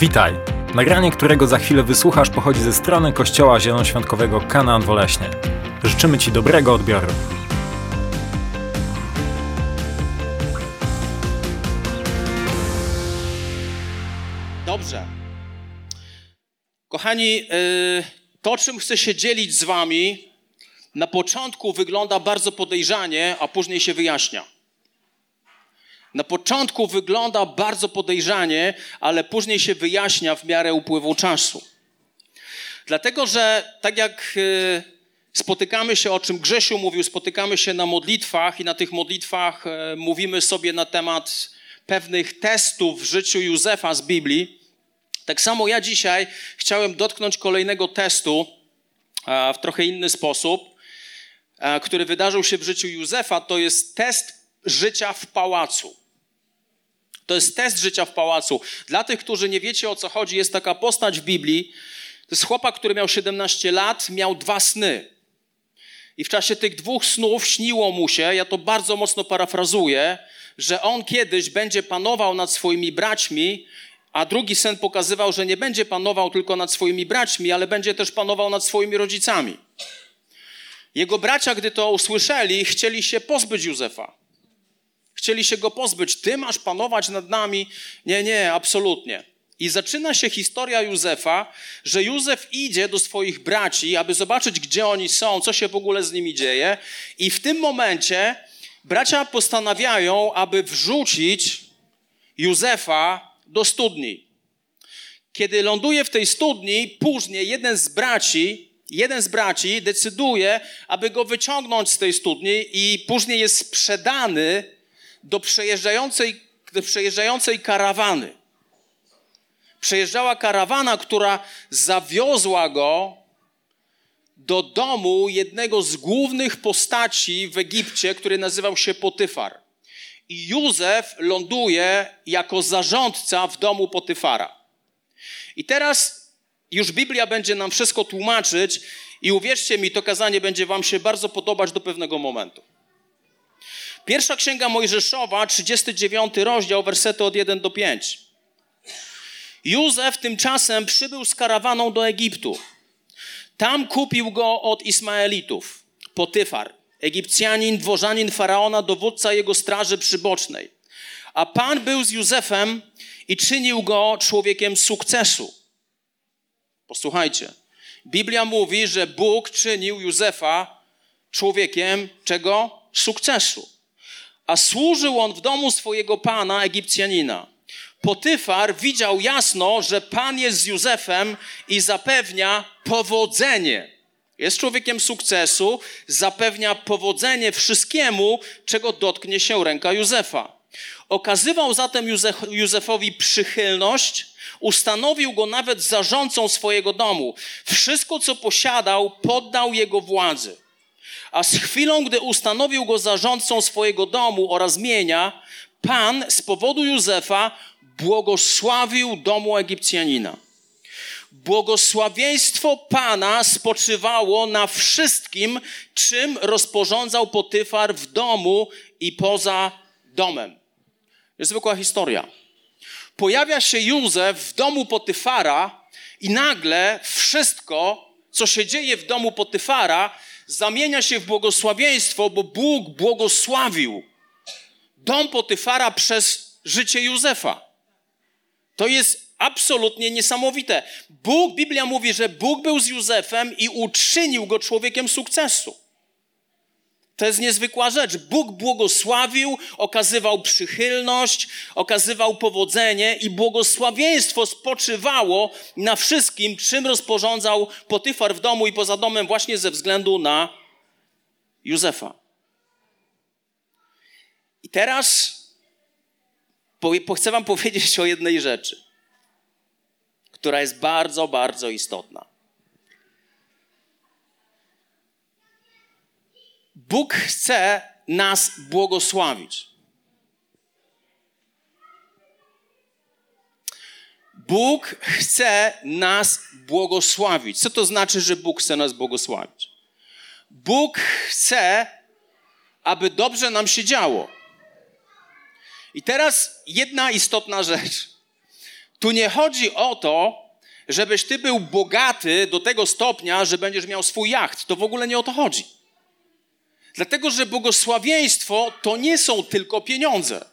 Witaj! Nagranie, którego za chwilę wysłuchasz, pochodzi ze strony Kościoła Zielonoświątkowego Kanaan Woleśnie. Życzymy Ci dobrego odbioru. Dobrze. Kochani, yy, to czym chcę się dzielić z Wami, na początku wygląda bardzo podejrzanie, a później się wyjaśnia. Na początku wygląda bardzo podejrzanie, ale później się wyjaśnia w miarę upływu czasu. Dlatego, że tak jak y, spotykamy się, o czym Grzesiu mówił, spotykamy się na modlitwach i na tych modlitwach y, mówimy sobie na temat pewnych testów w życiu Józefa z Biblii. Tak samo ja dzisiaj chciałem dotknąć kolejnego testu w trochę inny sposób, który wydarzył się w życiu Józefa. To jest test życia w pałacu. To jest test życia w pałacu. Dla tych, którzy nie wiecie o co chodzi, jest taka postać w Biblii. To jest chłopak, który miał 17 lat, miał dwa sny. I w czasie tych dwóch snów śniło mu się, ja to bardzo mocno parafrazuję, że on kiedyś będzie panował nad swoimi braćmi, a drugi sen pokazywał, że nie będzie panował tylko nad swoimi braćmi, ale będzie też panował nad swoimi rodzicami. Jego bracia, gdy to usłyszeli, chcieli się pozbyć Józefa. Chcieli się go pozbyć. Ty masz panować nad nami. Nie, nie, absolutnie. I zaczyna się historia Józefa, że Józef idzie do swoich braci, aby zobaczyć, gdzie oni są, co się w ogóle z nimi dzieje. I w tym momencie bracia postanawiają, aby wrzucić Józefa do studni. Kiedy ląduje w tej studni, później jeden z braci, jeden z braci decyduje, aby go wyciągnąć z tej studni i później jest sprzedany do przejeżdżającej, do przejeżdżającej karawany. Przejeżdżała karawana, która zawiozła go do domu jednego z głównych postaci w Egipcie, który nazywał się Potyfar. I Józef ląduje jako zarządca w domu Potyfara. I teraz już Biblia będzie nam wszystko tłumaczyć i uwierzcie mi, to kazanie będzie wam się bardzo podobać do pewnego momentu. Pierwsza księga Mojżeszowa, 39 rozdział, wersety od 1 do 5. Józef tymczasem przybył z karawaną do Egiptu. Tam kupił go od Ismaelitów, Potyfar, Egipcjanin, dworzanin faraona, dowódca jego straży przybocznej. A Pan był z Józefem i czynił go człowiekiem sukcesu. Posłuchajcie. Biblia mówi, że Bóg czynił Józefa człowiekiem czego? Sukcesu a służył on w domu swojego pana, Egipcjanina. Potyfar widział jasno, że pan jest z Józefem i zapewnia powodzenie. Jest człowiekiem sukcesu, zapewnia powodzenie wszystkiemu, czego dotknie się ręka Józefa. Okazywał zatem Józefowi przychylność, ustanowił go nawet zarządcą swojego domu. Wszystko, co posiadał, poddał jego władzy. A z chwilą, gdy ustanowił go zarządcą swojego domu oraz mienia, Pan z powodu Józefa błogosławił domu Egipcjanina. Błogosławieństwo Pana spoczywało na wszystkim, czym rozporządzał Potyfar w domu i poza domem. Jest zwykła historia. Pojawia się Józef w domu Potyfara i nagle wszystko, co się dzieje w domu Potyfara, zamienia się w błogosławieństwo, bo Bóg błogosławił dom Potyfara przez życie Józefa. To jest absolutnie niesamowite. Bóg, Biblia mówi, że Bóg był z Józefem i uczynił go człowiekiem sukcesu. To jest niezwykła rzecz. Bóg błogosławił, okazywał przychylność, okazywał powodzenie i błogosławieństwo spoczywało na wszystkim, czym rozporządzał Potyfar w domu i poza domem właśnie ze względu na Józefa. I teraz chcę wam powiedzieć o jednej rzeczy, która jest bardzo, bardzo istotna. Bóg chce nas błogosławić. Bóg chce nas błogosławić. Co to znaczy, że Bóg chce nas błogosławić? Bóg chce, aby dobrze nam się działo. I teraz jedna istotna rzecz. Tu nie chodzi o to, żebyś ty był bogaty do tego stopnia, że będziesz miał swój jacht. To w ogóle nie o to chodzi. Dlatego, że błogosławieństwo to nie są tylko pieniądze.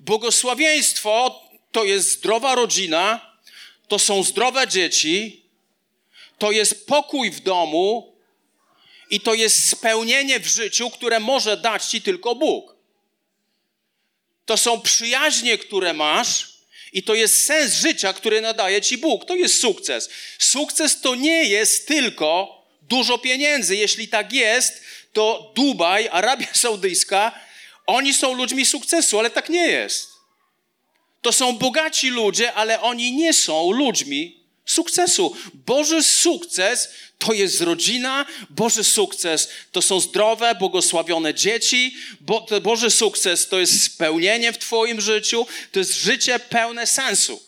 Błogosławieństwo to jest zdrowa rodzina, to są zdrowe dzieci, to jest pokój w domu i to jest spełnienie w życiu, które może dać ci tylko Bóg. To są przyjaźnie, które masz, i to jest sens życia, który nadaje ci Bóg. To jest sukces. Sukces to nie jest tylko dużo pieniędzy. Jeśli tak jest, to Dubaj, Arabia Saudyjska, oni są ludźmi sukcesu, ale tak nie jest. To są bogaci ludzie, ale oni nie są ludźmi sukcesu. Boży sukces to jest rodzina, Boży sukces to są zdrowe, błogosławione dzieci, Bo, Boży sukces to jest spełnienie w Twoim życiu, to jest życie pełne sensu.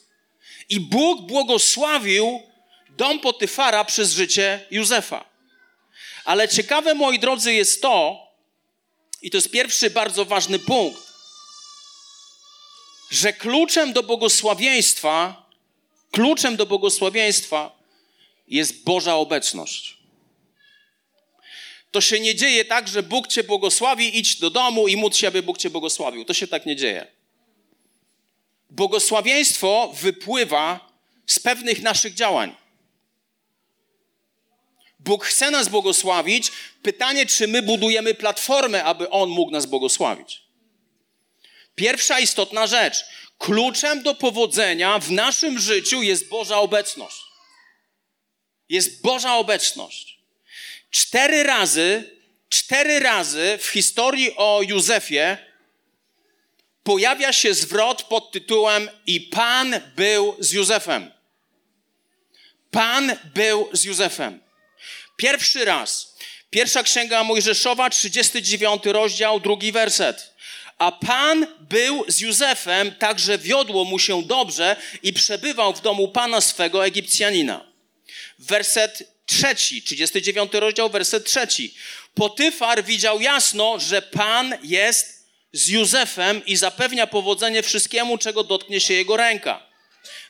I Bóg błogosławił dom Potyfara przez życie Józefa. Ale ciekawe, moi drodzy, jest to, i to jest pierwszy bardzo ważny punkt, że kluczem do błogosławieństwa, kluczem do błogosławieństwa jest Boża obecność. To się nie dzieje tak, że Bóg cię błogosławi, idź do domu i módl się, aby Bóg cię błogosławił. To się tak nie dzieje. Błogosławieństwo wypływa z pewnych naszych działań. Bóg chce nas błogosławić. Pytanie, czy my budujemy platformę, aby On mógł nas błogosławić. Pierwsza istotna rzecz. Kluczem do powodzenia w naszym życiu jest Boża obecność. Jest Boża obecność. Cztery razy, cztery razy w historii o Józefie pojawia się zwrot pod tytułem I Pan był z Józefem. Pan był z Józefem. Pierwszy raz. Pierwsza księga Mojżeszowa, 39 rozdział, drugi werset. A Pan był z Józefem, tak że wiodło mu się dobrze i przebywał w domu Pana swego Egipcjanina. Werset trzeci, 39 rozdział, werset trzeci. Potyfar widział jasno, że Pan jest z Józefem i zapewnia powodzenie wszystkiemu, czego dotknie się jego ręka.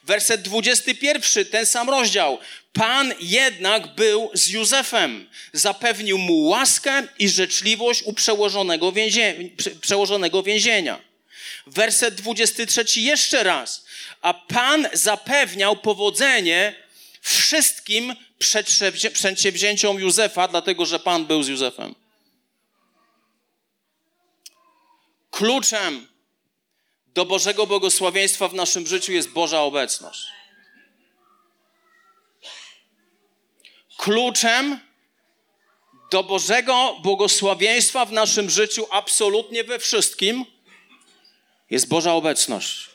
Werset 21, ten sam rozdział. Pan jednak był z Józefem. Zapewnił mu łaskę i życzliwość u przełożonego, więzie, przełożonego więzienia. Werset 23 jeszcze raz. A Pan zapewniał powodzenie wszystkim przedsięwzięciom Józefa, dlatego że Pan był z Józefem. Kluczem do Bożego błogosławieństwa w naszym życiu jest Boża obecność. Kluczem do Bożego błogosławieństwa w naszym życiu, absolutnie we wszystkim, jest Boża obecność.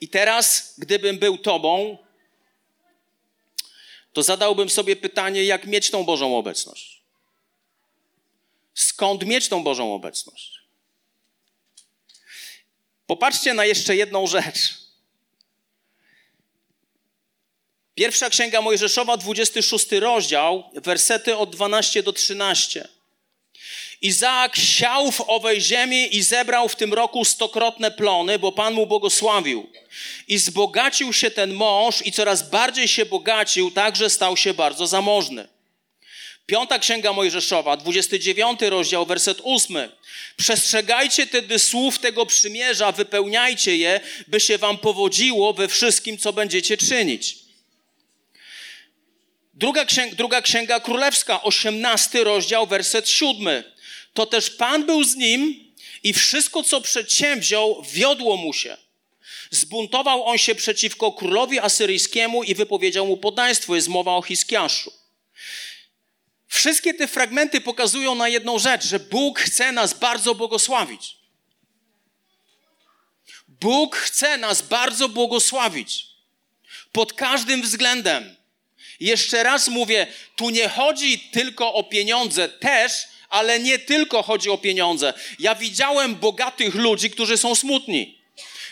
I teraz, gdybym był Tobą, to zadałbym sobie pytanie, jak mieć tą Bożą obecność? Skąd mieć tą Bożą obecność? Popatrzcie na jeszcze jedną rzecz. Pierwsza księga Mojżeszowa, 26 rozdział, wersety od 12 do 13. Izaak siał w owej ziemi i zebrał w tym roku stokrotne plony, bo Pan mu błogosławił. I zbogacił się ten mąż i coraz bardziej się bogacił, tak że stał się bardzo zamożny. Piąta Księga Mojżeszowa, 29 rozdział, werset 8. Przestrzegajcie tedy słów tego przymierza, wypełniajcie je, by się wam powodziło we wszystkim, co będziecie czynić. Druga księga, druga księga Królewska, 18 rozdział, werset 7. To też Pan był z nim i wszystko, co przedsięwziął, wiodło mu się. Zbuntował on się przeciwko królowi asyryjskiemu i wypowiedział mu podaństwo. Jest mowa o Hiskiaszu. Wszystkie te fragmenty pokazują na jedną rzecz, że Bóg chce nas bardzo błogosławić. Bóg chce nas bardzo błogosławić. Pod każdym względem. Jeszcze raz mówię, tu nie chodzi tylko o pieniądze, też, ale nie tylko chodzi o pieniądze. Ja widziałem bogatych ludzi, którzy są smutni.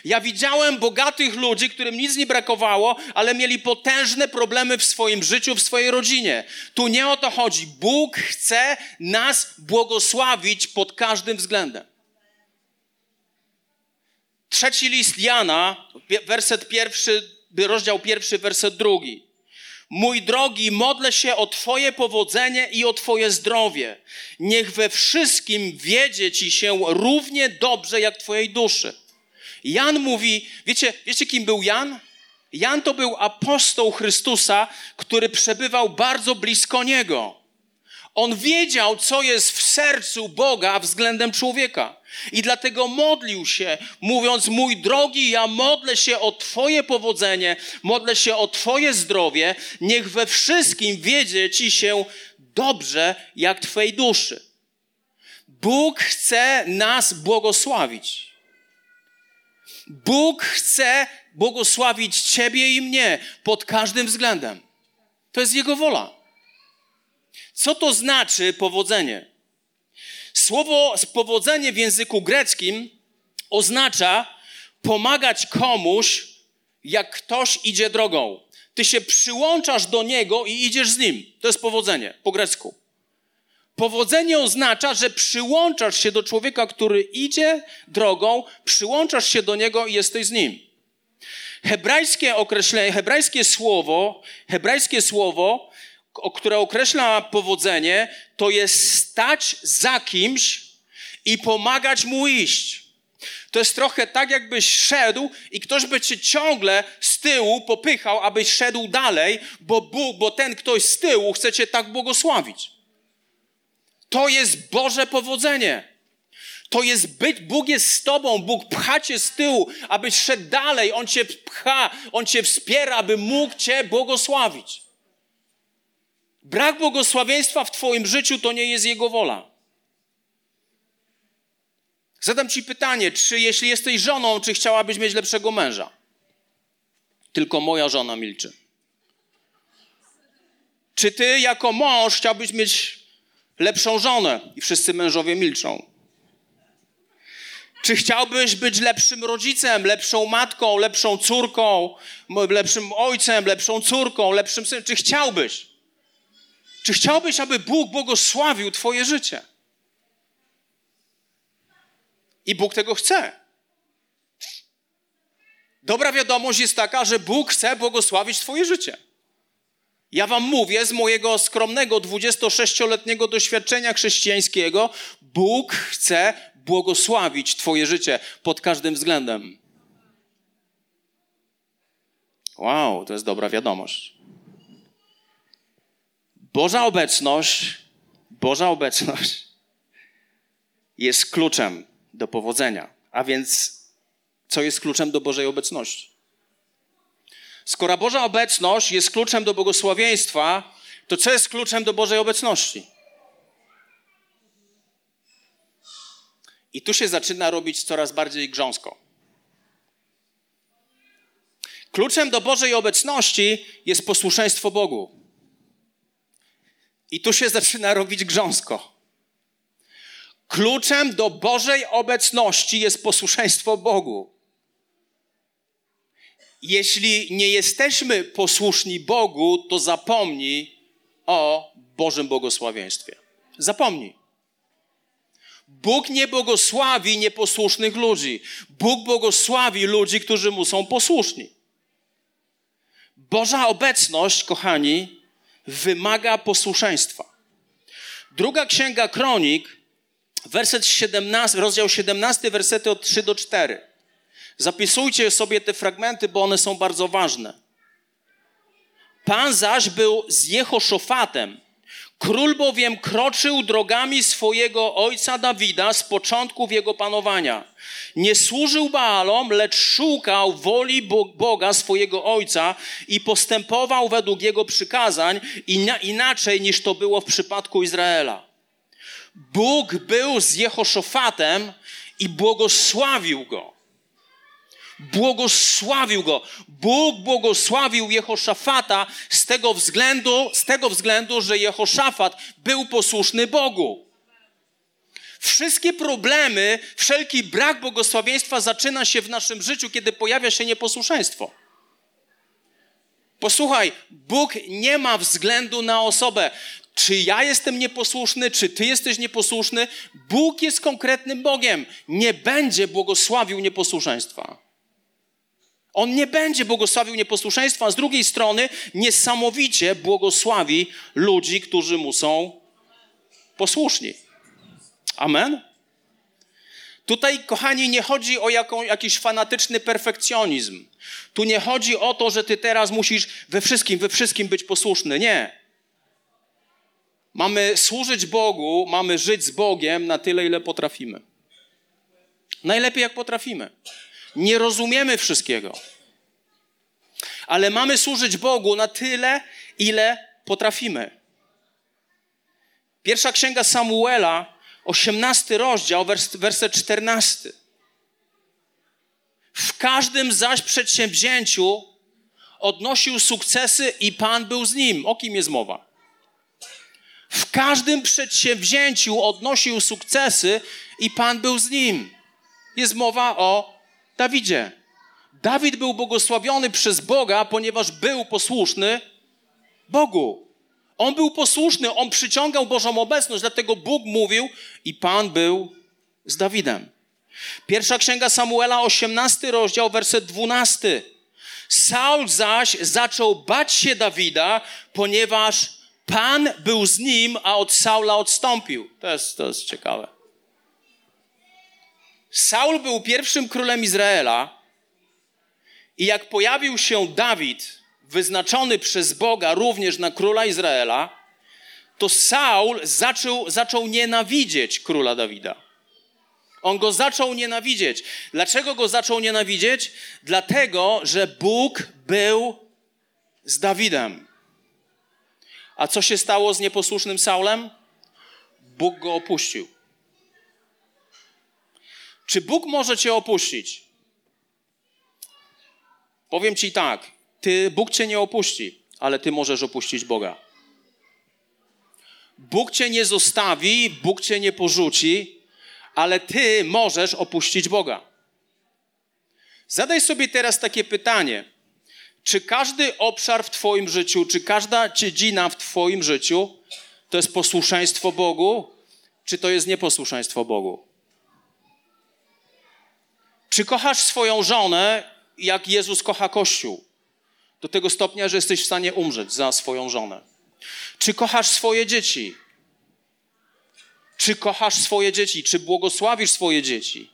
Ja widziałem bogatych ludzi, którym nic nie brakowało, ale mieli potężne problemy w swoim życiu, w swojej rodzinie. Tu nie o to chodzi. Bóg chce nas błogosławić pod każdym względem. Trzeci list Jana, werset pierwszy, rozdział pierwszy, werset drugi. Mój drogi, modlę się o Twoje powodzenie i o Twoje zdrowie. Niech we wszystkim wiedzie Ci się równie dobrze jak Twojej duszy. Jan mówi, wiecie, wiecie kim był Jan? Jan to był apostoł Chrystusa, który przebywał bardzo blisko Niego. On wiedział, co jest w sercu Boga względem człowieka. I dlatego modlił się, mówiąc: Mój drogi, ja modlę się o Twoje powodzenie, modlę się o Twoje zdrowie, niech we wszystkim wiedzie Ci się dobrze, jak Twojej duszy. Bóg chce nas błogosławić. Bóg chce błogosławić Ciebie i mnie pod każdym względem. To jest Jego wola. Co to znaczy powodzenie? Słowo powodzenie w języku greckim oznacza pomagać komuś, jak ktoś idzie drogą. Ty się przyłączasz do niego i idziesz z nim. To jest powodzenie po grecku. Powodzenie oznacza, że przyłączasz się do człowieka, który idzie drogą, przyłączasz się do niego i jesteś z nim. Hebrajskie określenie, hebrajskie słowo, hebrajskie słowo które określa powodzenie, to jest stać za kimś i pomagać mu iść. To jest trochę tak, jakbyś szedł i ktoś by cię ciągle z tyłu popychał, abyś szedł dalej, bo Bóg, bo ten ktoś z tyłu chce cię tak błogosławić. To jest Boże powodzenie. To jest być, Bóg jest z tobą, Bóg pcha cię z tyłu, abyś szedł dalej. On cię pcha, On cię wspiera, aby mógł cię błogosławić. Brak błogosławieństwa w Twoim życiu to nie jest Jego wola. Zadam Ci pytanie, czy jeśli jesteś żoną, czy chciałabyś mieć lepszego męża? Tylko moja żona milczy. Czy ty jako mąż chciałbyś mieć lepszą żonę? I wszyscy mężowie milczą. Czy chciałbyś być lepszym rodzicem, lepszą matką, lepszą córką, lepszym ojcem, lepszą córką, lepszym synem? Czy chciałbyś? Czy chciałbyś, aby Bóg błogosławił Twoje życie? I Bóg tego chce. Dobra wiadomość jest taka, że Bóg chce błogosławić Twoje życie. Ja Wam mówię z mojego skromnego 26-letniego doświadczenia chrześcijańskiego, Bóg chce błogosławić Twoje życie pod każdym względem. Wow, to jest dobra wiadomość. Boża obecność, Boża obecność jest kluczem do powodzenia. A więc, co jest kluczem do Bożej obecności? Skoro Boża obecność jest kluczem do błogosławieństwa, to co jest kluczem do Bożej obecności? I tu się zaczyna robić coraz bardziej grząsko. Kluczem do Bożej obecności jest posłuszeństwo Bogu. I tu się zaczyna robić grząsko. Kluczem do Bożej obecności jest posłuszeństwo Bogu. Jeśli nie jesteśmy posłuszni Bogu, to zapomnij o Bożym błogosławieństwie. Zapomnij. Bóg nie błogosławi nieposłusznych ludzi. Bóg błogosławi ludzi, którzy mu są posłuszni. Boża obecność, kochani, wymaga posłuszeństwa. Druga księga Kronik, werset 17, rozdział 17, wersety od 3 do 4. Zapisujcie sobie te fragmenty, bo one są bardzo ważne. Pan zaś był z Jehoszofatem, Król bowiem kroczył drogami swojego ojca Dawida z początków jego panowania. Nie służył Baalom, lecz szukał woli Boga swojego ojca i postępował według jego przykazań inaczej niż to było w przypadku Izraela. Bóg był z Jehoszofatem i błogosławił go błogosławił go. Bóg błogosławił Jehoszafata z tego względu, z tego względu, że Jehoszafat był posłuszny Bogu. Wszystkie problemy, wszelki brak błogosławieństwa zaczyna się w naszym życiu, kiedy pojawia się nieposłuszeństwo. Posłuchaj, Bóg nie ma względu na osobę. czy ja jestem nieposłuszny, czy ty jesteś nieposłuszny. Bóg jest konkretnym Bogiem. Nie będzie błogosławił nieposłuszeństwa. On nie będzie błogosławił nieposłuszeństwa, a z drugiej strony niesamowicie błogosławi ludzi, którzy mu są posłuszni. Amen? Tutaj, kochani, nie chodzi o jaką, jakiś fanatyczny perfekcjonizm. Tu nie chodzi o to, że ty teraz musisz we wszystkim, we wszystkim być posłuszny. Nie. Mamy służyć Bogu, mamy żyć z Bogiem na tyle, ile potrafimy. Najlepiej, jak potrafimy. Nie rozumiemy wszystkiego. Ale mamy służyć Bogu na tyle, ile potrafimy. Pierwsza księga Samuela, 18 rozdział, wers, werset 14. W każdym zaś przedsięwzięciu odnosił sukcesy i Pan był z nim. O kim jest mowa? W każdym przedsięwzięciu odnosił sukcesy i Pan był z nim. Jest mowa o Dawidzie. Dawid był błogosławiony przez Boga, ponieważ był posłuszny Bogu. On był posłuszny, on przyciągał Bożą obecność, dlatego Bóg mówił i Pan był z Dawidem. Pierwsza księga Samuela, 18 rozdział, werset 12. Saul zaś zaczął bać się Dawida, ponieważ Pan był z nim, a od Saula odstąpił. To jest, to jest ciekawe. Saul był pierwszym królem Izraela i jak pojawił się Dawid, wyznaczony przez Boga również na króla Izraela, to Saul zaczął, zaczął nienawidzieć króla Dawida. On go zaczął nienawidzieć. Dlaczego go zaczął nienawidzieć? Dlatego, że Bóg był z Dawidem. A co się stało z nieposłusznym Saulem? Bóg go opuścił. Czy Bóg może cię opuścić? Powiem ci tak, ty, Bóg cię nie opuści, ale ty możesz opuścić Boga. Bóg cię nie zostawi, Bóg cię nie porzuci, ale ty możesz opuścić Boga. Zadaj sobie teraz takie pytanie. Czy każdy obszar w Twoim życiu, czy każda dziedzina w Twoim życiu to jest posłuszeństwo Bogu, czy to jest nieposłuszeństwo Bogu? Czy kochasz swoją żonę, jak Jezus kocha Kościół? Do tego stopnia, że jesteś w stanie umrzeć za swoją żonę. Czy kochasz swoje dzieci? Czy kochasz swoje dzieci? Czy błogosławisz swoje dzieci?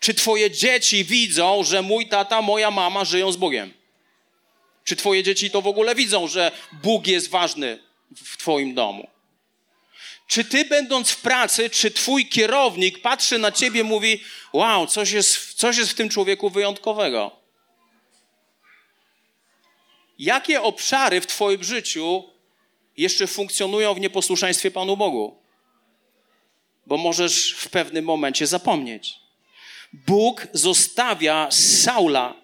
Czy twoje dzieci widzą, że mój tata, moja mama żyją z Bogiem? Czy twoje dzieci to w ogóle widzą, że Bóg jest ważny w twoim domu? Czy ty, będąc w pracy, czy twój kierownik patrzy na ciebie i mówi: Wow, coś jest, coś jest w tym człowieku wyjątkowego? Jakie obszary w twoim życiu jeszcze funkcjonują w nieposłuszeństwie Panu Bogu? Bo możesz w pewnym momencie zapomnieć. Bóg zostawia Saula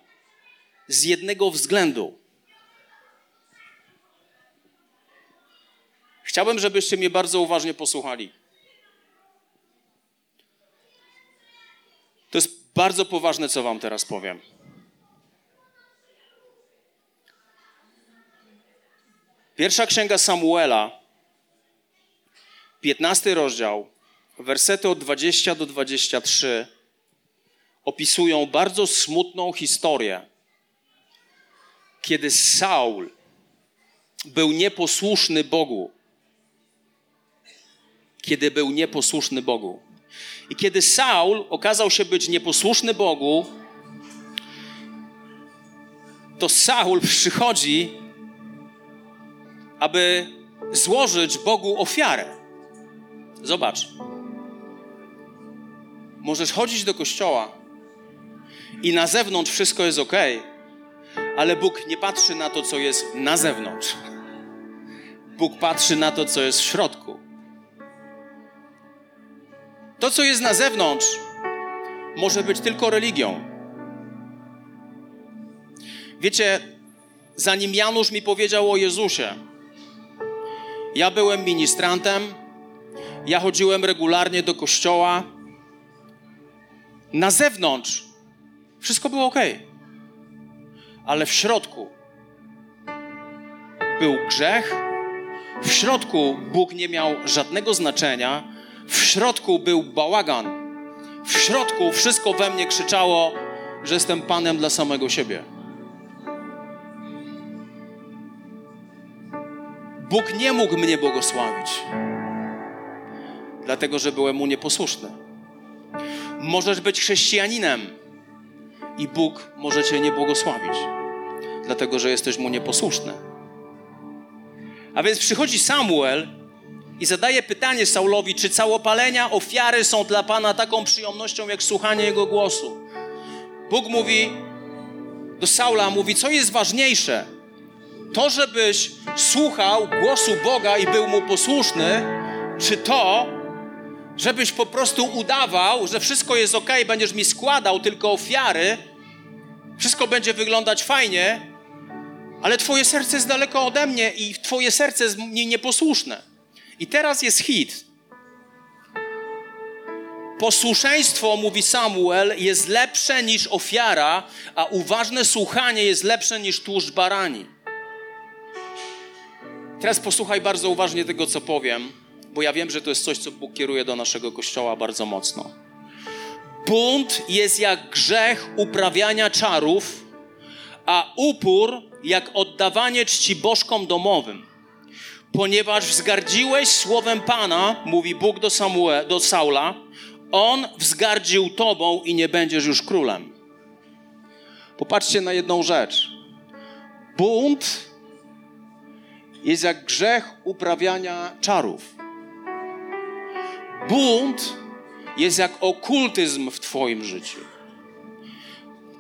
z jednego względu. Chciałbym, żebyście mnie bardzo uważnie posłuchali. To jest bardzo poważne, co Wam teraz powiem. Pierwsza księga Samuela, 15 rozdział, wersety od 20 do 23 opisują bardzo smutną historię, kiedy Saul był nieposłuszny Bogu kiedy był nieposłuszny Bogu. I kiedy Saul okazał się być nieposłuszny Bogu, to Saul przychodzi, aby złożyć Bogu ofiarę. Zobacz. Możesz chodzić do kościoła i na zewnątrz wszystko jest ok, ale Bóg nie patrzy na to, co jest na zewnątrz. Bóg patrzy na to, co jest w środku. To, co jest na zewnątrz, może być tylko religią. Wiecie, zanim Janusz mi powiedział o Jezusie, ja byłem ministrantem, ja chodziłem regularnie do kościoła. Na zewnątrz wszystko było ok, ale w środku był grzech, W środku Bóg nie miał żadnego znaczenia, w środku był bałagan. W środku wszystko we mnie krzyczało, że jestem Panem dla samego siebie. Bóg nie mógł mnie błogosławić, dlatego że byłem mu nieposłuszny. Możesz być chrześcijaninem i Bóg może cię nie błogosławić, dlatego że jesteś mu nieposłuszny. A więc przychodzi Samuel i zadaje pytanie Saulowi, czy całopalenia, ofiary są dla Pana taką przyjemnością, jak słuchanie Jego głosu. Bóg mówi do Saula, mówi, co jest ważniejsze? To, żebyś słuchał głosu Boga i był Mu posłuszny, czy to, żebyś po prostu udawał, że wszystko jest ok, będziesz mi składał tylko ofiary, wszystko będzie wyglądać fajnie, ale Twoje serce jest daleko ode mnie i Twoje serce jest mi nieposłuszne. I teraz jest hit. Posłuszeństwo, mówi Samuel, jest lepsze niż ofiara, a uważne słuchanie jest lepsze niż tłuszcz barani. Teraz posłuchaj bardzo uważnie tego, co powiem, bo ja wiem, że to jest coś, co Bóg kieruje do naszego kościoła bardzo mocno. Bunt jest jak grzech uprawiania czarów, a upór jak oddawanie czci bożkom domowym. Ponieważ wzgardziłeś słowem Pana, mówi Bóg do, Samuel, do Saula, On wzgardził tobą i nie będziesz już królem. Popatrzcie na jedną rzecz. Bunt jest jak grzech uprawiania czarów. Bunt jest jak okultyzm w Twoim życiu.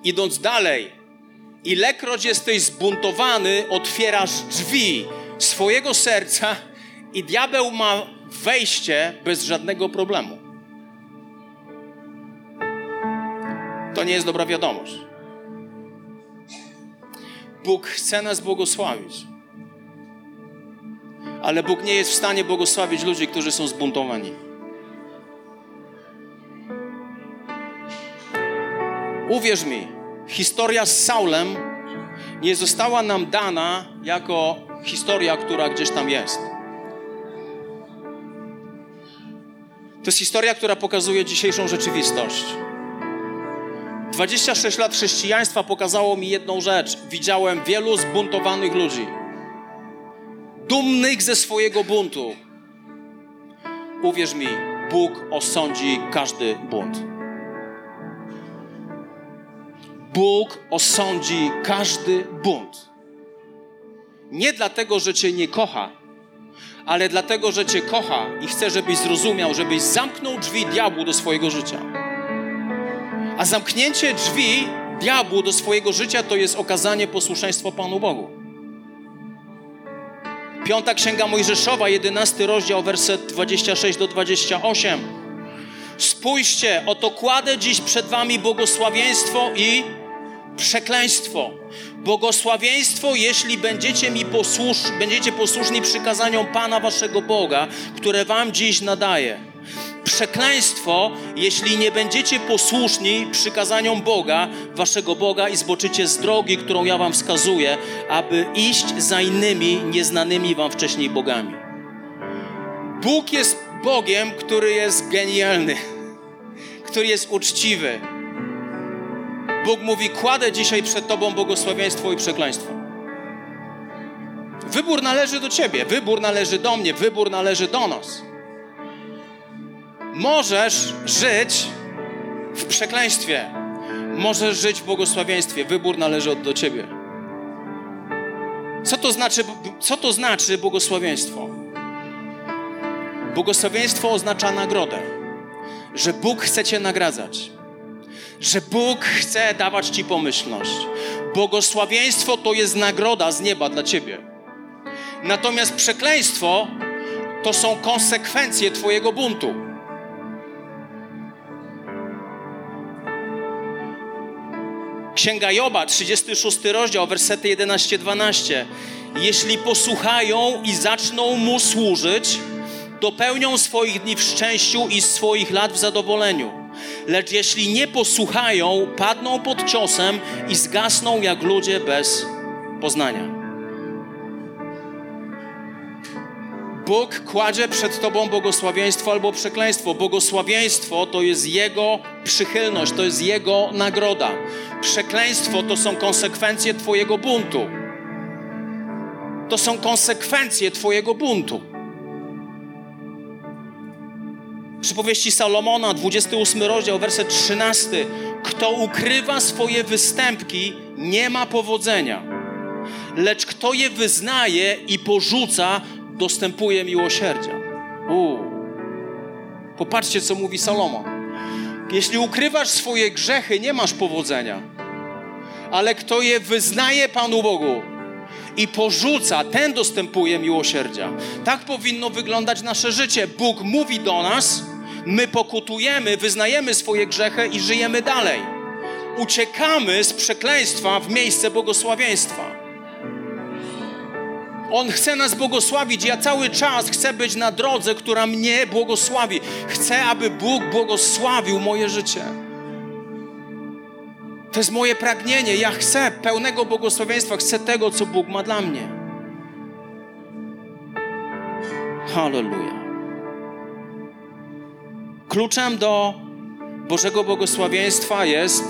Idąc dalej, ilekroć jesteś zbuntowany, otwierasz drzwi swojego serca i diabeł ma wejście bez żadnego problemu. To nie jest dobra wiadomość. Bóg chce nas błogosławić. Ale Bóg nie jest w stanie błogosławić ludzi, którzy są zbuntowani. Uwierz mi, historia z Saulem nie została nam dana jako historia, która gdzieś tam jest. To jest historia, która pokazuje dzisiejszą rzeczywistość. 26 lat chrześcijaństwa pokazało mi jedną rzecz. Widziałem wielu zbuntowanych ludzi, dumnych ze swojego buntu. Uwierz mi, Bóg osądzi każdy bunt. Bóg osądzi każdy bunt. Nie dlatego, że Cię nie kocha, ale dlatego, że Cię kocha i chce, żebyś zrozumiał, żebyś zamknął drzwi diabłu do swojego życia. A zamknięcie drzwi diabłu do swojego życia to jest okazanie posłuszeństwa Panu Bogu. Piąta Księga Mojżeszowa, jedenasty rozdział, werset 26 do 28. Spójrzcie, oto kładę dziś przed wami błogosławieństwo i przekleństwo. Błogosławieństwo, jeśli będziecie mi posłusz, będziecie posłuszni przykazaniom Pana waszego Boga, które wam dziś nadaję. Przekleństwo, jeśli nie będziecie posłuszni przykazaniom Boga, waszego Boga i zboczycie z drogi, którą ja wam wskazuję, aby iść za innymi nieznanymi wam wcześniej bogami. Bóg jest Bogiem, który jest genialny, który jest uczciwy, Bóg mówi: Kładę dzisiaj przed Tobą błogosławieństwo i przekleństwo. Wybór należy do Ciebie, wybór należy do mnie, wybór należy do nas. Możesz żyć w przekleństwie, możesz żyć w błogosławieństwie, wybór należy do Ciebie. Co to znaczy, co to znaczy błogosławieństwo? Błogosławieństwo oznacza nagrodę, że Bóg chce Cię nagradzać że Bóg chce dawać Ci pomyślność. Błogosławieństwo to jest nagroda z nieba dla Ciebie. Natomiast przekleństwo to są konsekwencje Twojego buntu. Księga Joba, 36 rozdział, wersety 11-12. Jeśli posłuchają i zaczną Mu służyć, dopełnią swoich dni w szczęściu i swoich lat w zadowoleniu. Lecz jeśli nie posłuchają, padną pod ciosem i zgasną jak ludzie bez poznania. Bóg kładzie przed tobą błogosławieństwo albo przekleństwo. Błogosławieństwo to jest Jego przychylność, to jest Jego nagroda. Przekleństwo to są konsekwencje Twojego buntu. To są konsekwencje Twojego buntu. Przypowieści Salomona, 28 rozdział, werset 13. Kto ukrywa swoje występki, nie ma powodzenia. Lecz kto je wyznaje i porzuca, dostępuje miłosierdzia. Uu. Popatrzcie, co mówi Salomon. Jeśli ukrywasz swoje grzechy, nie masz powodzenia. Ale kto je wyznaje Panu Bogu i porzuca, ten dostępuje miłosierdzia. Tak powinno wyglądać nasze życie. Bóg mówi do nas, my pokutujemy, wyznajemy swoje grzechy i żyjemy dalej. Uciekamy z przekleństwa w miejsce błogosławieństwa. On chce nas błogosławić. Ja cały czas chcę być na drodze, która mnie błogosławi. Chcę, aby Bóg błogosławił moje życie. To jest moje pragnienie. Ja chcę pełnego błogosławieństwa. Chcę tego, co Bóg ma dla mnie. Hallelujah. Kluczem do Bożego błogosławieństwa jest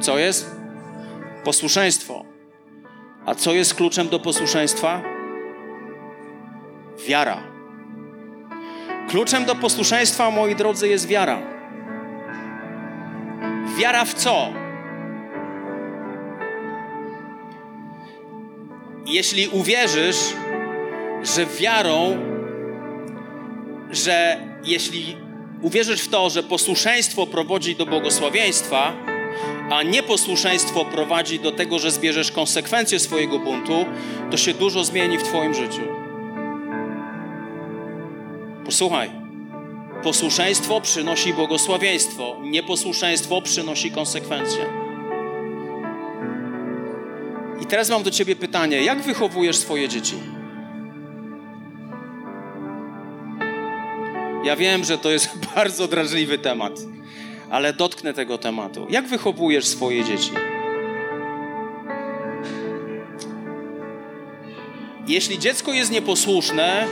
co jest? Posłuszeństwo. A co jest kluczem do posłuszeństwa? Wiara. Kluczem do posłuszeństwa, moi drodzy, jest wiara. Wiara w co? Jeśli uwierzysz, że wiarą, że jeśli uwierzysz w to, że posłuszeństwo prowadzi do błogosławieństwa, a nieposłuszeństwo prowadzi do tego, że zbierzesz konsekwencje swojego buntu, to się dużo zmieni w Twoim życiu. Posłuchaj. Posłuszeństwo przynosi błogosławieństwo, nieposłuszeństwo przynosi konsekwencje. I teraz mam do Ciebie pytanie: jak wychowujesz swoje dzieci? Ja wiem, że to jest bardzo drażliwy temat ale dotknę tego tematu. Jak wychowujesz swoje dzieci? Jeśli dziecko jest nieposłuszne,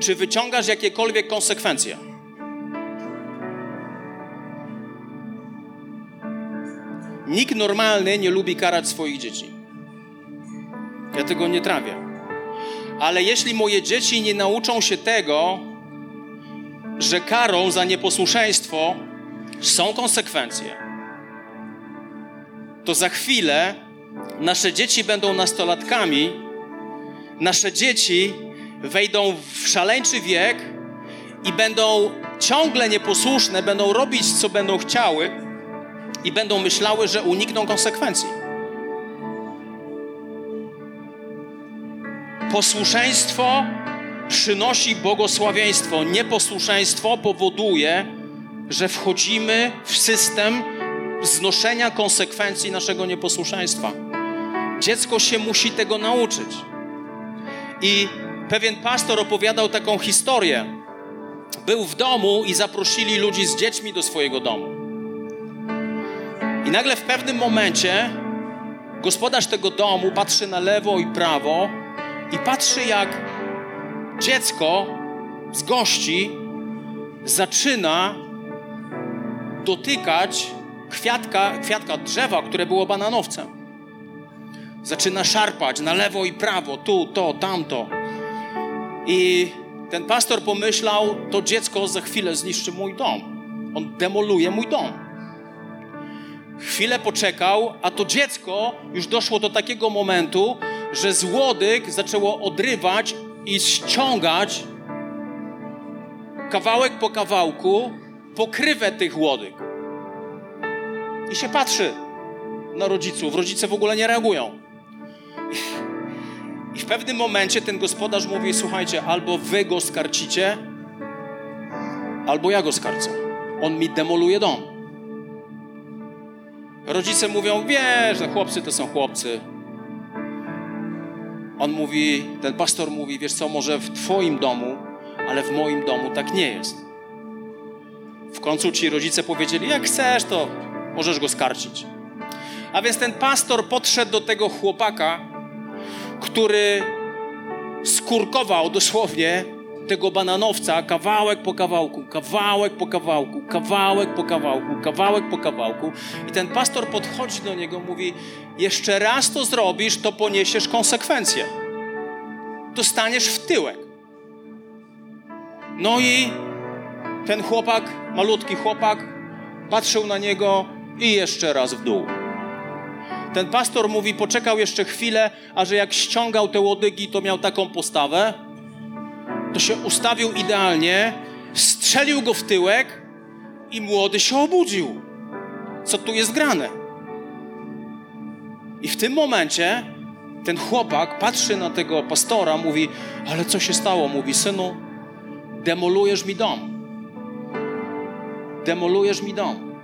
czy wyciągasz jakiekolwiek konsekwencje? Nikt normalny nie lubi karać swoich dzieci. Ja tego nie trawię. Ale jeśli moje dzieci nie nauczą się tego, że karą za nieposłuszeństwo są konsekwencje, to za chwilę nasze dzieci będą nastolatkami, nasze dzieci wejdą w szaleńczy wiek i będą ciągle nieposłuszne, będą robić, co będą chciały i będą myślały, że unikną konsekwencji. Posłuszeństwo przynosi błogosławieństwo. Nieposłuszeństwo powoduje, że wchodzimy w system znoszenia konsekwencji naszego nieposłuszeństwa. Dziecko się musi tego nauczyć. I pewien pastor opowiadał taką historię. Był w domu i zaprosili ludzi z dziećmi do swojego domu. I nagle w pewnym momencie gospodarz tego domu patrzy na lewo i prawo i patrzy, jak dziecko z gości zaczyna dotykać kwiatka, kwiatka drzewa, które było bananowcem. Zaczyna szarpać na lewo i prawo, tu, to, tamto. I ten pastor pomyślał, to dziecko za chwilę zniszczy mój dom. On demoluje mój dom. Chwilę poczekał, a to dziecko już doszło do takiego momentu, że z łodyg zaczęło odrywać i ściągać kawałek po kawałku pokrywę tych łodyg. I się patrzy na rodziców. Rodzice w ogóle nie reagują. I w pewnym momencie ten gospodarz mówi: Słuchajcie, albo wy go skarcicie, albo ja go skarcę. On mi demoluje dom. Rodzice mówią: Wiesz, że chłopcy to są chłopcy. On mówi, ten pastor mówi: Wiesz co, może w Twoim domu, ale w moim domu tak nie jest. W końcu ci rodzice powiedzieli: Jak chcesz, to możesz go skarcić. A więc ten pastor podszedł do tego chłopaka, który skurkował dosłownie tego bananowca kawałek po kawałku, kawałek po kawałku, kawałek po kawałku, kawałek po kawałku. I ten pastor podchodzi do niego, mówi: Jeszcze raz to zrobisz, to poniesiesz konsekwencje. Dostaniesz w tyłek. No i ten chłopak, malutki chłopak, patrzył na niego i jeszcze raz w dół. Ten pastor mówi, poczekał jeszcze chwilę, a że jak ściągał te łodygi, to miał taką postawę, to się ustawił idealnie, strzelił go w tyłek i młody się obudził. Co tu jest grane? I w tym momencie ten chłopak patrzy na tego pastora, mówi: Ale co się stało? Mówi: Synu, demolujesz mi dom. Demolujesz mi dom.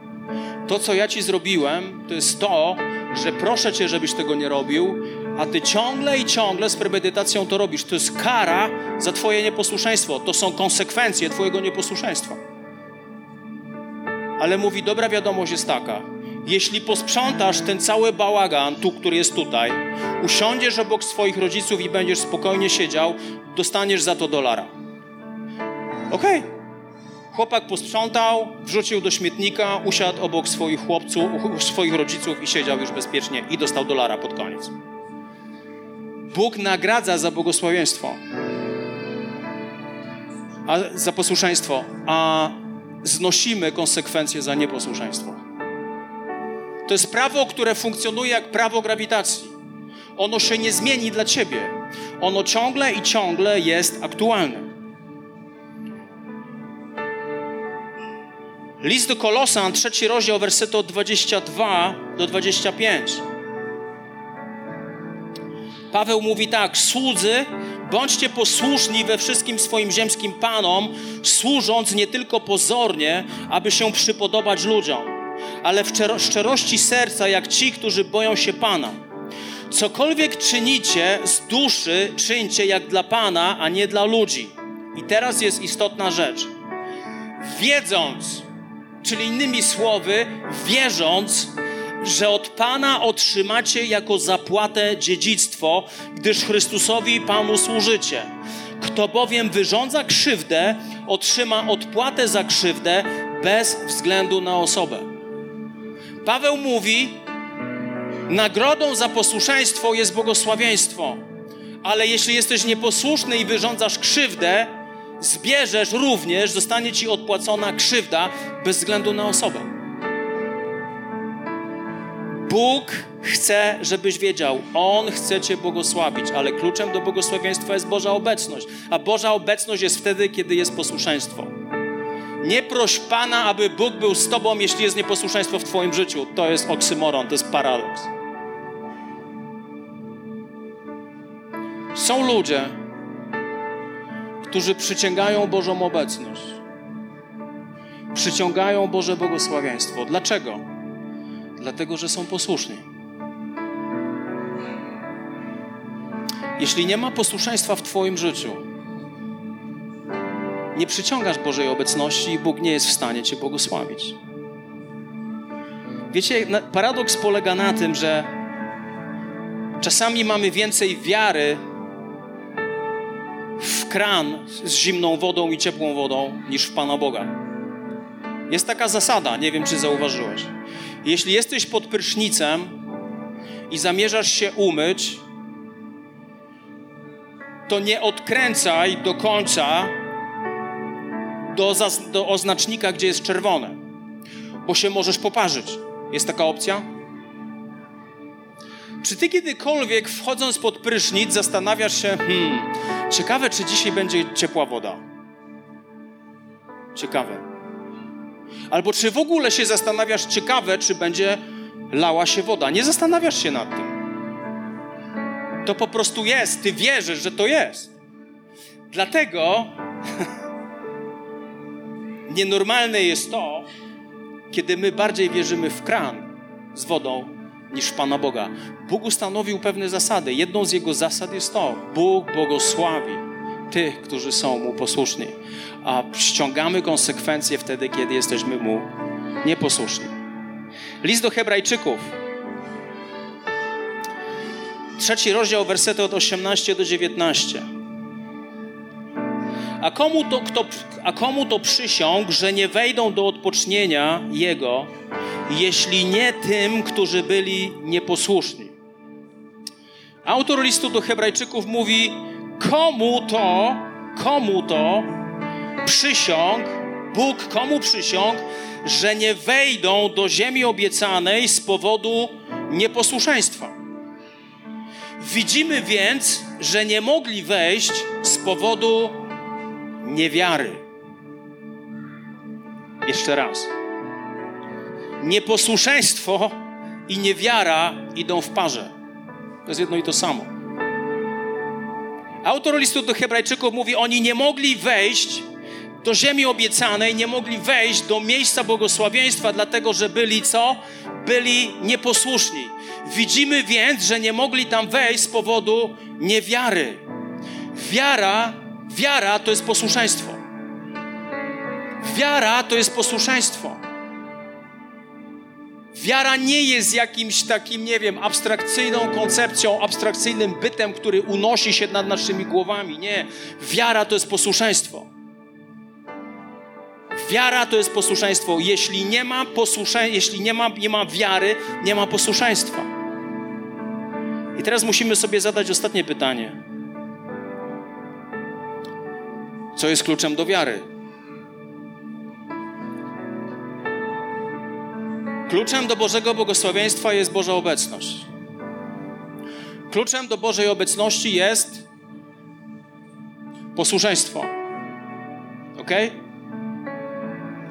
To, co ja ci zrobiłem, to jest to, że proszę cię, żebyś tego nie robił, a ty ciągle i ciągle z premedytacją to robisz. To jest kara za twoje nieposłuszeństwo. To są konsekwencje twojego nieposłuszeństwa. Ale mówi, dobra wiadomość jest taka. Jeśli posprzątasz ten cały bałagan, tu, który jest tutaj, usiądziesz obok swoich rodziców i będziesz spokojnie siedział, dostaniesz za to dolara. Okej. Okay. Chłopak posprzątał, wrzucił do śmietnika, usiadł obok swoich chłopców, swoich rodziców i siedział już bezpiecznie i dostał dolara pod koniec. Bóg nagradza za błogosławieństwo, a za posłuszeństwo, a znosimy konsekwencje za nieposłuszeństwo. To jest prawo, które funkcjonuje jak prawo grawitacji. Ono się nie zmieni dla ciebie. Ono ciągle i ciągle jest aktualne. List do Kolosan, trzeci rozdział, wersety od 22 do 25. Paweł mówi tak: Słudzy, bądźcie posłuszni we wszystkim swoim ziemskim panom, służąc nie tylko pozornie, aby się przypodobać ludziom, ale w szczerości serca, jak ci, którzy boją się Pana. Cokolwiek czynicie z duszy, czyńcie jak dla Pana, a nie dla ludzi. I teraz jest istotna rzecz. Wiedząc, czyli innymi słowy, wierząc, że od Pana otrzymacie jako zapłatę dziedzictwo, gdyż Chrystusowi Panu służycie. Kto bowiem wyrządza krzywdę, otrzyma odpłatę za krzywdę bez względu na osobę. Paweł mówi: Nagrodą za posłuszeństwo jest błogosławieństwo, ale jeśli jesteś nieposłuszny i wyrządzasz krzywdę, zbierzesz również, zostanie ci odpłacona krzywda bez względu na osobę. Bóg chce, żebyś wiedział, On chce Cię błogosławić, ale kluczem do błogosławieństwa jest Boża obecność. A Boża obecność jest wtedy, kiedy jest posłuszeństwo. Nie proś Pana, aby Bóg był z Tobą, jeśli jest nieposłuszeństwo w Twoim życiu. To jest oksymoron, to jest paradoks. Są ludzie, którzy przyciągają Bożą obecność. Przyciągają Boże błogosławieństwo. Dlaczego? Dlatego, że są posłuszni. Jeśli nie ma posłuszeństwa w Twoim życiu, nie przyciągasz Bożej obecności i Bóg nie jest w stanie Cię błogosławić. Wiecie, paradoks polega na tym, że czasami mamy więcej wiary w kran z zimną wodą i ciepłą wodą niż w Pana Boga. Jest taka zasada, nie wiem czy zauważyłeś. Jeśli jesteś pod prysznicem i zamierzasz się umyć, to nie odkręcaj do końca do, do oznacznika, gdzie jest czerwone, bo się możesz poparzyć. Jest taka opcja? Czy ty kiedykolwiek wchodząc pod prysznic zastanawiasz się, hmm, ciekawe czy dzisiaj będzie ciepła woda? Ciekawe. Albo czy w ogóle się zastanawiasz, ciekawe, czy będzie lała się woda? Nie zastanawiasz się nad tym. To po prostu jest, ty wierzysz, że to jest. Dlatego nienormalne jest to, kiedy my bardziej wierzymy w kran z wodą niż w Pana Boga. Bóg ustanowił pewne zasady. Jedną z Jego zasad jest to, Bóg błogosławi tych, którzy są Mu posłuszni, a ściągamy konsekwencje wtedy, kiedy jesteśmy Mu nieposłuszni. List do Hebrajczyków. Trzeci rozdział, wersety od 18 do 19. A komu, to, kto, a komu to przysiąg, że nie wejdą do odpocznienia Jego, jeśli nie tym, którzy byli nieposłuszni? Autor listu do Hebrajczyków mówi: Komu to, komu to przysiąg, Bóg komu przysiąg, że nie wejdą do ziemi obiecanej z powodu nieposłuszeństwa? Widzimy więc, że nie mogli wejść z powodu niewiary. Jeszcze raz. Nieposłuszeństwo i niewiara idą w parze. To jest jedno i to samo. Autor listu do Hebrajczyków mówi: Oni nie mogli wejść do ziemi obiecanej, nie mogli wejść do miejsca błogosławieństwa, dlatego że byli co? Byli nieposłuszni. Widzimy więc, że nie mogli tam wejść z powodu niewiary. Wiara, wiara to jest posłuszeństwo. Wiara to jest posłuszeństwo. Wiara nie jest jakimś takim, nie wiem, abstrakcyjną koncepcją, abstrakcyjnym bytem, który unosi się nad naszymi głowami. Nie. Wiara to jest posłuszeństwo. Wiara to jest posłuszeństwo. Jeśli nie ma posłuszeństwa, jeśli nie ma, nie ma wiary, nie ma posłuszeństwa. I teraz musimy sobie zadać ostatnie pytanie. Co jest kluczem do wiary? Kluczem do Bożego błogosławieństwa jest Boża obecność. Kluczem do Bożej obecności jest posłuszeństwo. Ok?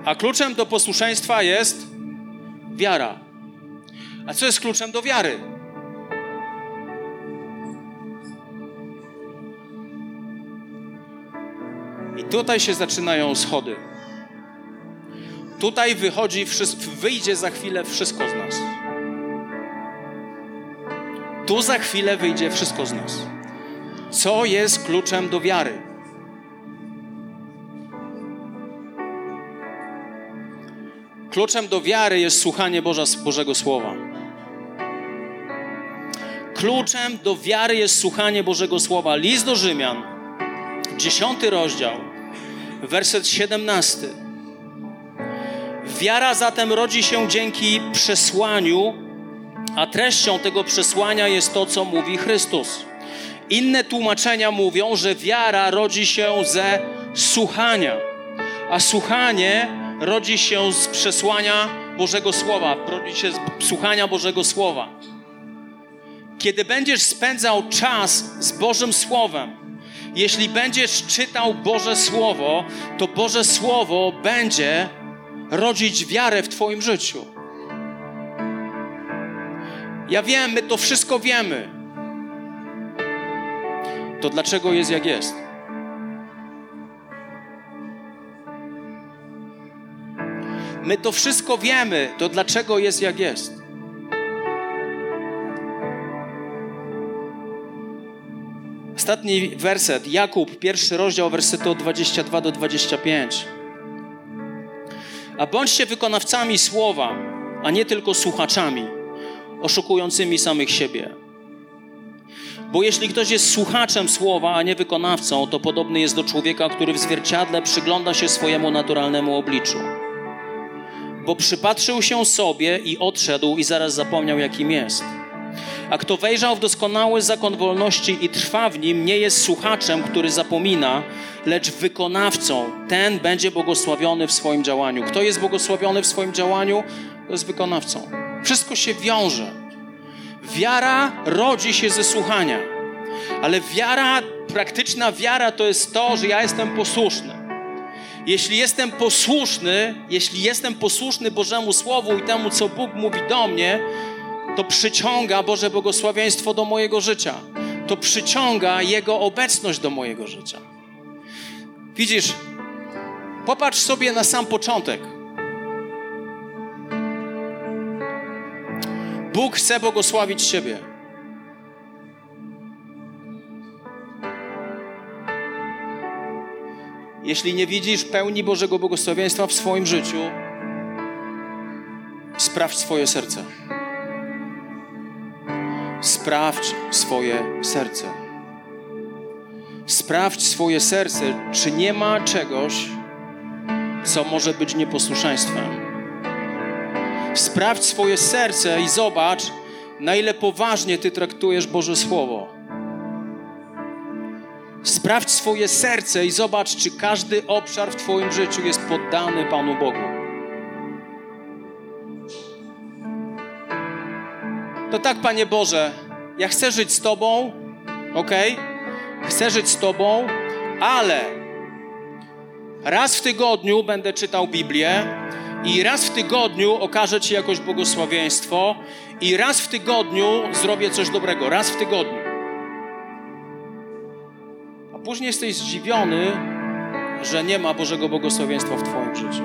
A kluczem do posłuszeństwa jest wiara. A co jest kluczem do wiary? I tutaj się zaczynają schody. Tutaj wychodzi, wyjdzie za chwilę wszystko z nas. Tu za chwilę wyjdzie wszystko z nas. Co jest kluczem do wiary? Kluczem do wiary jest słuchanie Boża, Bożego Słowa. Kluczem do wiary jest słuchanie Bożego Słowa. List do Rzymian, dziesiąty rozdział, werset siedemnasty. Wiara zatem rodzi się dzięki przesłaniu, a treścią tego przesłania jest to, co mówi Chrystus. Inne tłumaczenia mówią, że wiara rodzi się ze słuchania, a słuchanie rodzi się z przesłania Bożego Słowa, rodzi się z słuchania Bożego Słowa. Kiedy będziesz spędzał czas z Bożym Słowem, jeśli będziesz czytał Boże Słowo, to Boże Słowo będzie rodzić wiarę w Twoim życiu. Ja wiem, my to wszystko wiemy. To dlaczego jest jak jest? My to wszystko wiemy, to dlaczego jest jak jest? Ostatni werset, Jakub, pierwszy rozdział, wersety od 22 do 25. A bądźcie wykonawcami słowa, a nie tylko słuchaczami, oszukującymi samych siebie. Bo jeśli ktoś jest słuchaczem słowa, a nie wykonawcą, to podobny jest do człowieka, który w zwierciadle przygląda się swojemu naturalnemu obliczu bo przypatrzył się sobie i odszedł i zaraz zapomniał, jakim jest. A kto wejrzał w doskonały zakon wolności i trwa w nim, nie jest słuchaczem, który zapomina, lecz wykonawcą. Ten będzie błogosławiony w swoim działaniu. Kto jest błogosławiony w swoim działaniu, to jest wykonawcą. Wszystko się wiąże. Wiara rodzi się ze słuchania, ale wiara, praktyczna wiara to jest to, że ja jestem posłuszny. Jeśli jestem posłuszny, jeśli jestem posłuszny Bożemu Słowu i temu, co Bóg mówi do mnie, to przyciąga Boże błogosławieństwo do mojego życia. To przyciąga Jego obecność do mojego życia. Widzisz, popatrz sobie na sam początek. Bóg chce błogosławić Ciebie. Jeśli nie widzisz pełni Bożego błogosławieństwa w swoim życiu, sprawdź swoje serce. Sprawdź swoje serce. Sprawdź swoje serce, czy nie ma czegoś, co może być nieposłuszeństwem. Sprawdź swoje serce i zobacz, na ile poważnie Ty traktujesz Boże Słowo. Sprawdź swoje serce i zobacz, czy każdy obszar w Twoim życiu jest poddany Panu Bogu. To tak, Panie Boże, ja chcę żyć z Tobą, ok? Chcę żyć z Tobą, ale raz w tygodniu będę czytał Biblię i raz w tygodniu okażę Ci jakoś błogosławieństwo i raz w tygodniu zrobię coś dobrego. Raz w tygodniu. Później jesteś zdziwiony, że nie ma Bożego błogosławieństwa w Twoim życiu.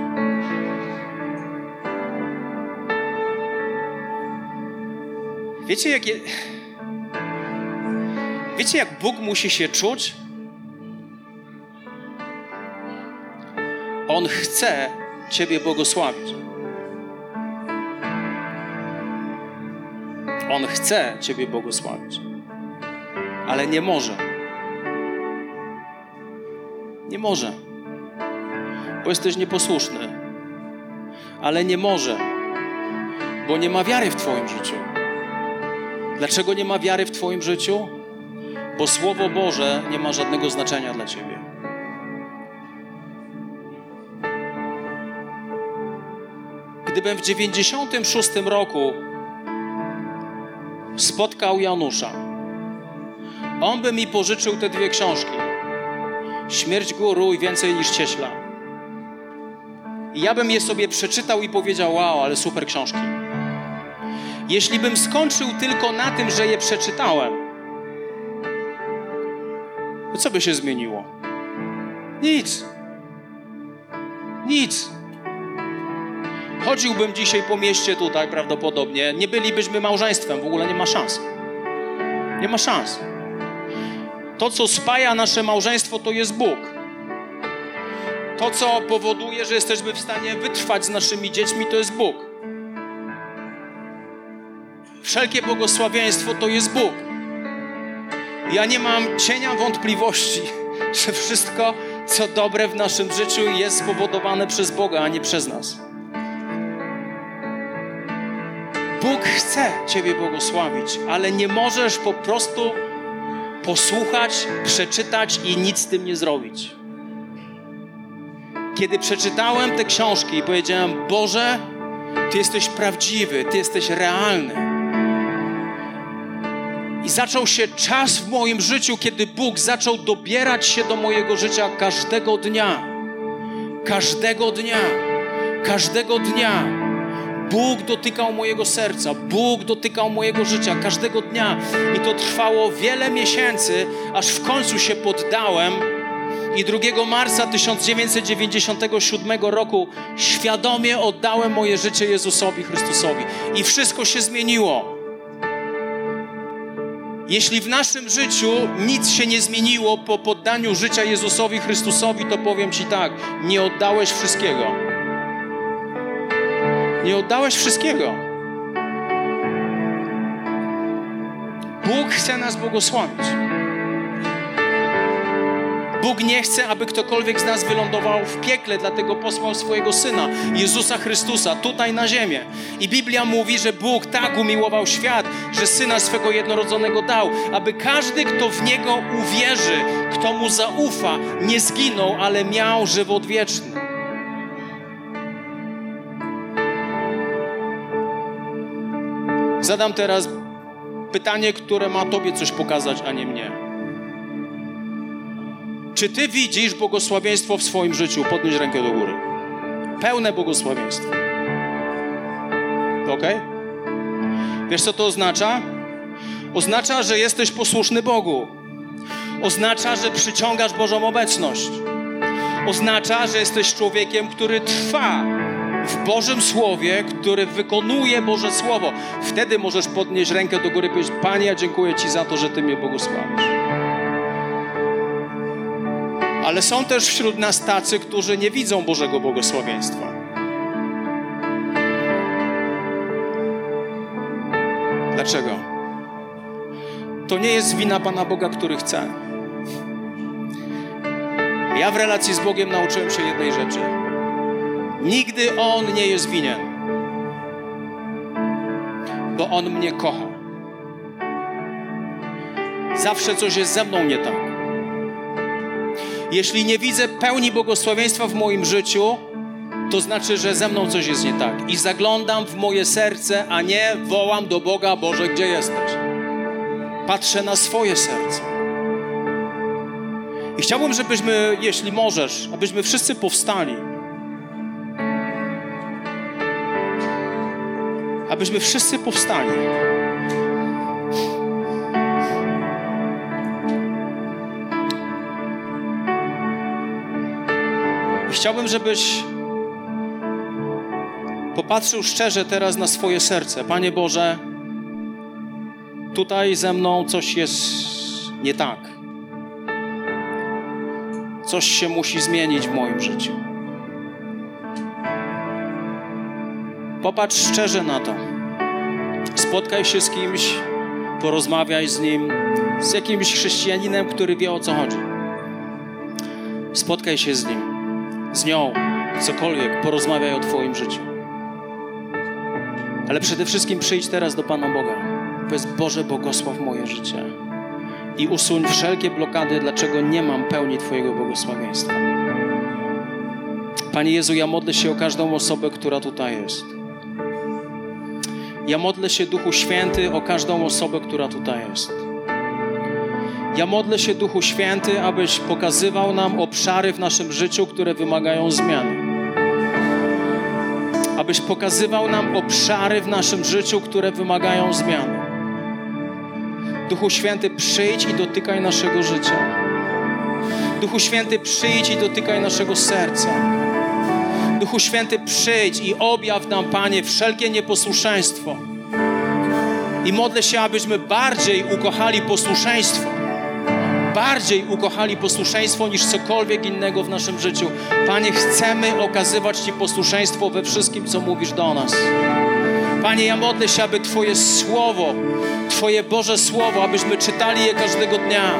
Wiecie, jak je... Wiecie, jak Bóg musi się czuć? On chce Ciebie błogosławić. On chce Ciebie błogosławić, ale nie może. Nie może, bo jesteś nieposłuszny, ale nie może, bo nie ma wiary w Twoim życiu. Dlaczego nie ma wiary w Twoim życiu? Bo Słowo Boże nie ma żadnego znaczenia dla Ciebie. Gdybym w 96 roku spotkał Janusza, on by mi pożyczył te dwie książki. Śmierć Guru i Więcej niż Cieśla. I ja bym je sobie przeczytał i powiedział, wow, ale super książki. Jeśli bym skończył tylko na tym, że je przeczytałem, to co by się zmieniło? Nic. Nic. Chodziłbym dzisiaj po mieście tutaj prawdopodobnie, nie bylibyśmy małżeństwem, w ogóle nie ma szans. Nie ma szans. To, co spaja nasze małżeństwo, to jest Bóg. To, co powoduje, że jesteśmy w stanie wytrwać z naszymi dziećmi, to jest Bóg. Wszelkie błogosławieństwo to jest Bóg. Ja nie mam cienia wątpliwości, że wszystko, co dobre w naszym życiu, jest spowodowane przez Boga, a nie przez nas. Bóg chce Ciebie błogosławić, ale nie możesz po prostu posłuchać, przeczytać i nic z tym nie zrobić. Kiedy przeczytałem te książki i powiedziałem: Boże, Ty jesteś prawdziwy, Ty jesteś realny. I zaczął się czas w moim życiu, kiedy Bóg zaczął dobierać się do mojego życia każdego dnia. Każdego dnia. Każdego dnia Bóg dotykał mojego serca, Bóg dotykał mojego życia każdego dnia i to trwało wiele miesięcy, aż w końcu się poddałem i 2 marca 1997 roku świadomie oddałem moje życie Jezusowi Chrystusowi i wszystko się zmieniło. Jeśli w naszym życiu nic się nie zmieniło po poddaniu życia Jezusowi Chrystusowi, to powiem Ci tak, nie oddałeś wszystkiego. Nie oddałeś wszystkiego. Bóg chce nas błogosławić. Bóg nie chce, aby ktokolwiek z nas wylądował w piekle, dlatego posłał swojego Syna, Jezusa Chrystusa, tutaj na ziemię. I Biblia mówi, że Bóg tak umiłował świat, że Syna swego jednorodzonego dał, aby każdy, kto w Niego uwierzy, kto Mu zaufa, nie zginął, ale miał żywot wieczny. Zadam teraz pytanie, które ma Tobie coś pokazać, a nie mnie. Czy Ty widzisz błogosławieństwo w swoim życiu? Podnieś rękę do góry. Pełne błogosławieństwo. Ok? Wiesz, co to oznacza? Oznacza, że jesteś posłuszny Bogu. Oznacza, że przyciągasz Bożą obecność. Oznacza, że jesteś człowiekiem, który trwa w Bożym Słowie, który wykonuje Boże Słowo. Wtedy możesz podnieść rękę do góry i powiedzieć: Panie, dziękuję Ci za to, że Ty mnie błogosławisz. Ale są też wśród nas tacy, którzy nie widzą Bożego błogosławieństwa. Dlaczego? To nie jest wina Pana Boga, który chce. Ja w relacji z Bogiem nauczyłem się jednej rzeczy. Nigdy On nie jest winien, bo On mnie kocha. Zawsze coś jest ze mną nie tak. Jeśli nie widzę pełni błogosławieństwa w moim życiu, to znaczy, że ze mną coś jest nie tak. I zaglądam w moje serce, a nie wołam do Boga, Boże, gdzie jesteś? Patrzę na swoje serce. I chciałbym, żebyśmy, jeśli możesz, abyśmy wszyscy powstali. Abyśmy wszyscy powstali. I chciałbym, żebyś popatrzył szczerze teraz na swoje serce. Panie Boże, tutaj ze mną coś jest nie tak. Coś się musi zmienić w moim życiu. Popatrz szczerze na to. Spotkaj się z kimś, porozmawiaj z nim, z jakimś chrześcijaninem, który wie o co chodzi. Spotkaj się z nim, z nią, cokolwiek, porozmawiaj o Twoim życiu. Ale przede wszystkim przyjdź teraz do Pana Boga. Powiedz, Boże, błogosław moje życie. I usuń wszelkie blokady, dlaczego nie mam pełni Twojego błogosławieństwa. Panie Jezu, ja modlę się o każdą osobę, która tutaj jest. Ja modlę się, Duchu Święty, o każdą osobę, która tutaj jest. Ja modlę się, Duchu Święty, abyś pokazywał nam obszary w naszym życiu, które wymagają zmiany abyś pokazywał nam obszary w naszym życiu, które wymagają zmiany. Duchu Święty, przyjdź i dotykaj naszego życia. Duchu Święty, przyjdź i dotykaj naszego serca. Duchu Święty, przyjdź i objaw nam, Panie, wszelkie nieposłuszeństwo. I modlę się, abyśmy bardziej ukochali posłuszeństwo bardziej ukochali posłuszeństwo niż cokolwiek innego w naszym życiu. Panie, chcemy okazywać Ci posłuszeństwo we wszystkim, co mówisz do nas. Panie, ja modlę się, aby Twoje słowo, Twoje Boże Słowo, abyśmy czytali je każdego dnia,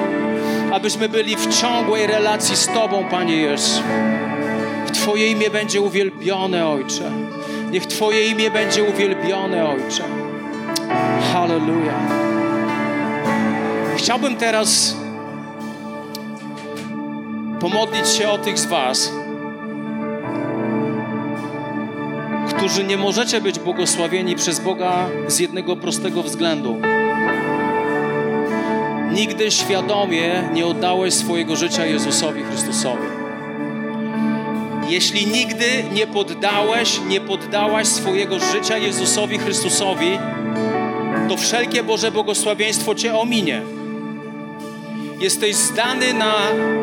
abyśmy byli w ciągłej relacji z Tobą, Panie Jezu. Twoje imię będzie uwielbione, Ojcze. Niech Twoje imię będzie uwielbione, Ojcze. Hallelujah. Chciałbym teraz pomodlić się o tych z Was, którzy nie możecie być błogosławieni przez Boga z jednego prostego względu. Nigdy świadomie nie oddałeś swojego życia Jezusowi Chrystusowi. Jeśli nigdy nie poddałeś, nie poddałaś swojego życia Jezusowi Chrystusowi, to wszelkie Boże błogosławieństwo Cię ominie. Jesteś zdany na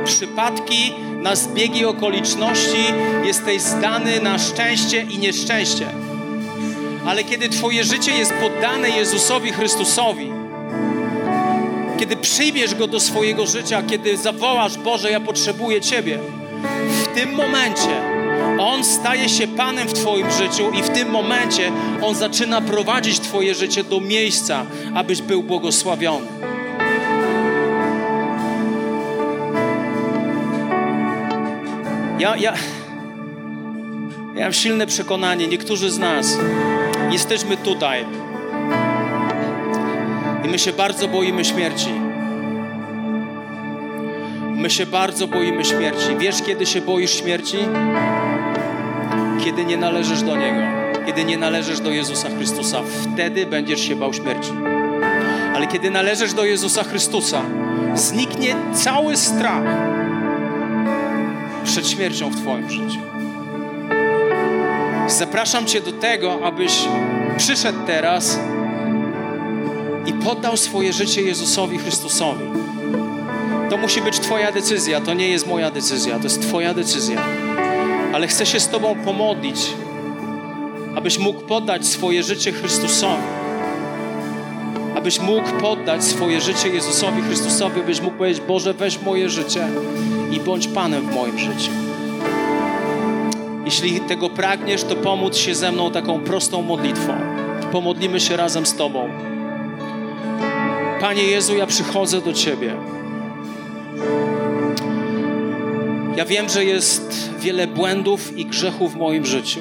przypadki, na zbiegi okoliczności, jesteś zdany na szczęście i nieszczęście. Ale kiedy Twoje życie jest poddane Jezusowi Chrystusowi, kiedy przyjmiesz Go do swojego życia, kiedy zawołasz, Boże, ja potrzebuję Ciebie, w tym momencie On staje się Panem w Twoim życiu i w tym momencie On zaczyna prowadzić Twoje życie do miejsca, abyś był błogosławiony. Ja, ja, ja mam silne przekonanie, niektórzy z nas jesteśmy tutaj i my się bardzo boimy śmierci. My się bardzo boimy śmierci. Wiesz, kiedy się boisz śmierci? Kiedy nie należysz do Niego, kiedy nie należysz do Jezusa Chrystusa. Wtedy będziesz się bał śmierci. Ale kiedy należysz do Jezusa Chrystusa, zniknie cały strach przed śmiercią w Twoim życiu. Zapraszam Cię do tego, abyś przyszedł teraz i poddał swoje życie Jezusowi Chrystusowi. To musi być Twoja decyzja, to nie jest moja decyzja, to jest Twoja decyzja. Ale chcę się z Tobą pomodlić, abyś mógł poddać swoje życie Chrystusowi. Abyś mógł poddać swoje życie Jezusowi Chrystusowi, byś mógł powiedzieć: Boże, weź moje życie i bądź Panem w moim życiu. Jeśli tego pragniesz, to pomóc się ze mną taką prostą modlitwą. Pomodlimy się razem z Tobą. Panie Jezu, ja przychodzę do Ciebie. Ja wiem, że jest wiele błędów i grzechów w moim życiu.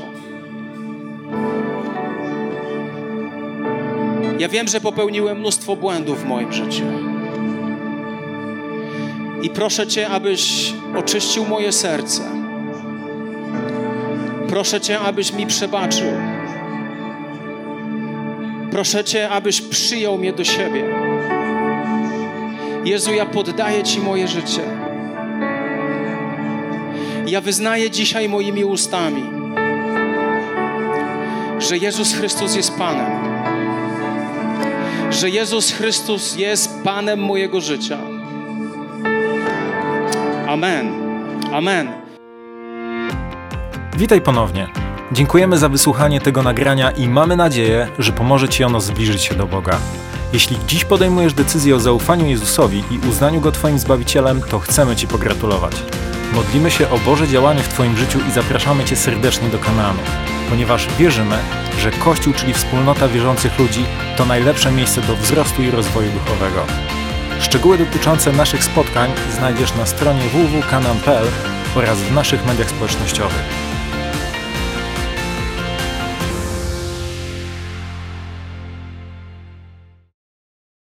Ja wiem, że popełniłem mnóstwo błędów w moim życiu. I proszę Cię, abyś oczyścił moje serce. Proszę Cię, abyś mi przebaczył. Proszę Cię, abyś przyjął mnie do siebie. Jezu, ja poddaję Ci moje życie. Ja wyznaję dzisiaj moimi ustami, że Jezus Chrystus jest Panem. Że Jezus Chrystus jest Panem mojego życia. Amen. Amen. Witaj ponownie. Dziękujemy za wysłuchanie tego nagrania i mamy nadzieję, że pomoże Ci ono zbliżyć się do Boga. Jeśli dziś podejmujesz decyzję o zaufaniu Jezusowi i uznaniu Go Twoim Zbawicielem, to chcemy Ci pogratulować. Modlimy się o Boże działanie w Twoim życiu i zapraszamy Cię serdecznie do Kanaanu, ponieważ wierzymy, że Kościół, czyli wspólnota wierzących ludzi, to najlepsze miejsce do wzrostu i rozwoju duchowego. Szczegóły dotyczące naszych spotkań znajdziesz na stronie www.kanan.pl oraz w naszych mediach społecznościowych.